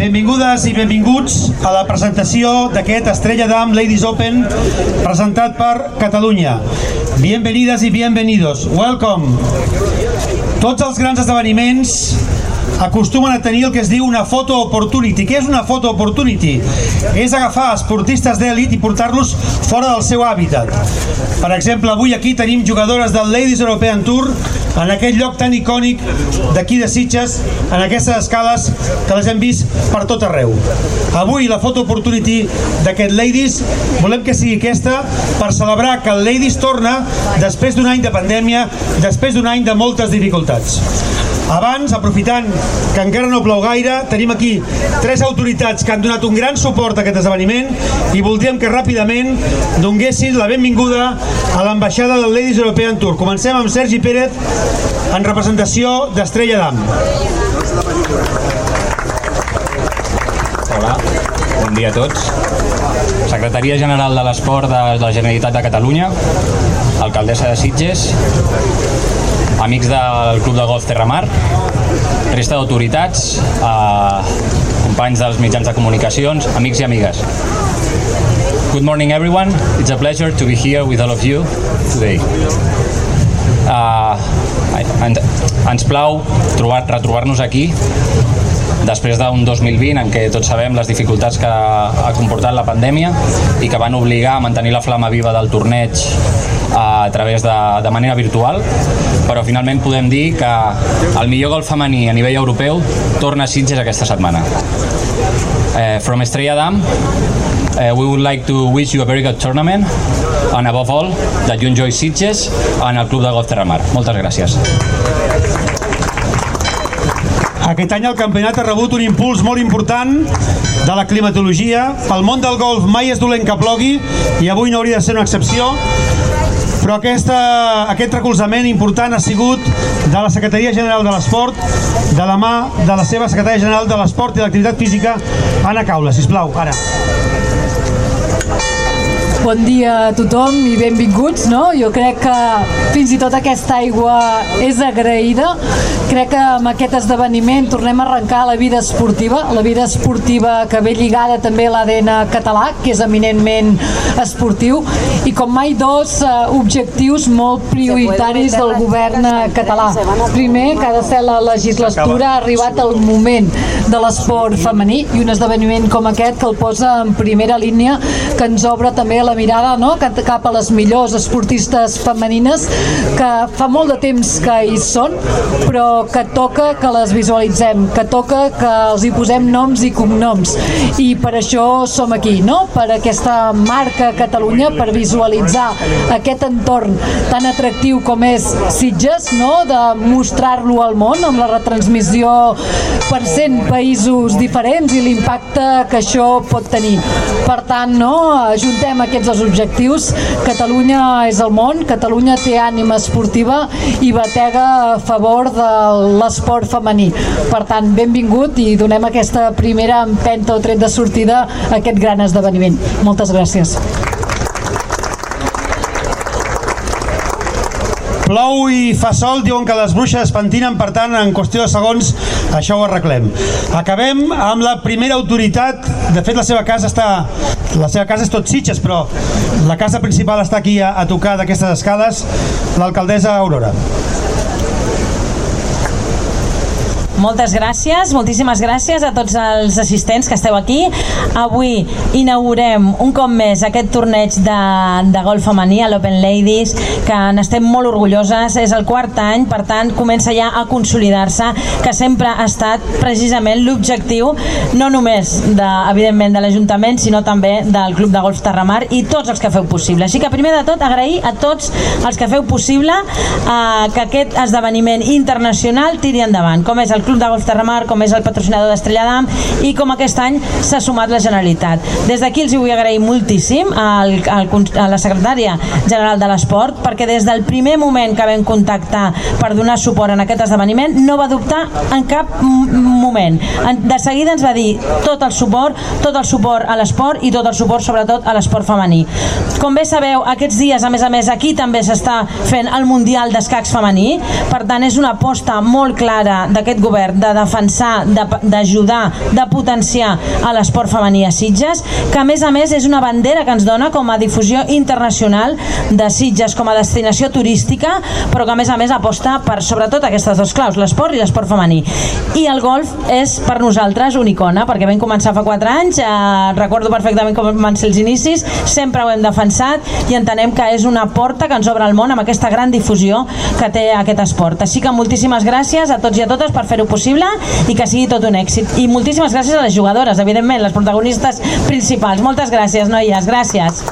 Benvingudes i benvinguts a la presentació d'aquest Estrella d'Am Ladies Open presentat per Catalunya. Bienvenides i bienvenidos. Welcome. Tots els grans esdeveniments acostumen a tenir el que es diu una photo opportunity. Què és una photo opportunity? És agafar esportistes d'èlit i portar-los fora del seu hàbitat. Per exemple, avui aquí tenim jugadores del Ladies European Tour en aquest lloc tan icònic d'aquí de Sitges, en aquestes escales que les hem vist per tot arreu. Avui la photo opportunity d'aquest Ladies volem que sigui aquesta per celebrar que el Ladies torna després d'un any de pandèmia, després d'un any de moltes dificultats. Abans, aprofitant que encara no plou gaire, tenim aquí tres autoritats que han donat un gran suport a aquest esdeveniment i voldríem que ràpidament donguessin la benvinguda a l'ambaixada del Ladies European Tour. Comencem amb Sergi Pérez en representació d'Estrella d'Am. Hola, bon dia a tots. Secretaria General de l'Esport de la Generalitat de Catalunya, alcaldessa de Sitges, amics del Club de Golf Terramar, resta d'autoritats, eh, companys dels mitjans de comunicacions, amics i amigues. Good morning everyone, it's a pleasure to be here with all of you today. Uh, ens, ens plau trobar, retrobar-nos aquí després d'un 2020 en què tots sabem les dificultats que ha comportat la pandèmia i que van obligar a mantenir la flama viva del torneig a través de, de manera virtual, però finalment podem dir que el millor golf femení a nivell europeu torna a Sitges aquesta setmana. Uh, from Estrella Dam, uh, we would like to wish you a very good tournament and above all, that you enjoy Sitges and el Club de Golf Terramar. Moltes gràcies. Aquest any el campionat ha rebut un impuls molt important de la climatologia. Pel món del golf mai és dolent que plogui i avui no hauria de ser una excepció però aquesta, aquest recolzament important ha sigut de la Secretaria General de l'Esport, de la mà de la seva Secretaria General de l'Esport i l'Activitat Física, Anna Caula. Sisplau, ara. Bon dia a tothom i benvinguts, no? Jo crec que fins i tot aquesta aigua és agraïda. Crec que amb aquest esdeveniment tornem a arrencar la vida esportiva, la vida esportiva que ve lligada també a l'ADN català, que és eminentment esportiu, i com mai dos eh, objectius molt prioritaris del govern català. Primer, que ha de ser la legislatura, ha arribat el moment de l'esport femení i un esdeveniment com aquest que el posa en primera línia, que ens obre també la mirada no? cap a les millors esportistes femenines que fa molt de temps que hi són però que toca que les visualitzem que toca que els hi posem noms i cognoms i per això som aquí no? per aquesta marca Catalunya per visualitzar aquest entorn tan atractiu com és Sitges no? de mostrar-lo al món amb la retransmissió per 100 països diferents i l'impacte que això pot tenir per tant no? Ajuntem aquests dos objectius. Catalunya és el món, Catalunya té ànima esportiva i batega a favor de l'esport femení. Per tant, benvingut i donem aquesta primera empenta o tret de sortida a aquest gran esdeveniment. Moltes gràcies. Plou i fa sol, diuen que les bruixes pentinen, per tant, en qüestió de segons, això ho arreglem. Acabem amb la primera autoritat, de fet la seva casa està... La seva casa és tot Sitges, però la casa principal està aquí a, a tocar d'aquestes escales, l'alcaldessa Aurora. Moltes gràcies, moltíssimes gràcies a tots els assistents que esteu aquí. Avui inaugurem un cop més aquest torneig de, de golf femení a l'Open Ladies, que n'estem molt orgulloses. És el quart any, per tant, comença ja a consolidar-se, que sempre ha estat precisament l'objectiu, no només, de, evidentment, de l'Ajuntament, sinó també del Club de Golf Terramar i tots els que feu possible. Així que, primer de tot, agrair a tots els que feu possible eh, que aquest esdeveniment internacional tiri endavant, com és el Club Club de Golf Terramar, com és el patrocinador d'Estrella d'Am i com aquest any s'ha sumat la Generalitat. Des d'aquí els vull agrair moltíssim al, al, a la secretària general de l'Esport perquè des del primer moment que vam contactar per donar suport en aquest esdeveniment no va dubtar en cap moment. De seguida ens va dir tot el suport, tot el suport a l'esport i tot el suport sobretot a l'esport femení. Com bé sabeu, aquests dies, a més a més, aquí també s'està fent el Mundial d'Escacs femení, per tant és una aposta molt clara d'aquest govern obert de defensar, de- d'ajudar, de, potenciar a l'esport femení a Sitges, que a més a més és una bandera que ens dona com a difusió internacional de Sitges com a destinació turística, però que a més a més aposta per sobretot aquestes dos claus, l'esport i l'esport femení. I el golf és per nosaltres una icona, perquè vam començar fa 4 anys, eh, recordo perfectament com van ser els inicis, sempre ho hem defensat i entenem que és una porta que ens obre el món amb aquesta gran difusió que té aquest esport. Així que moltíssimes gràcies a tots i a totes per fer-ho possible i que sigui tot un èxit. I moltíssimes gràcies a les jugadores, evidentment, les protagonistes principals. Moltes gràcies, noies, gràcies.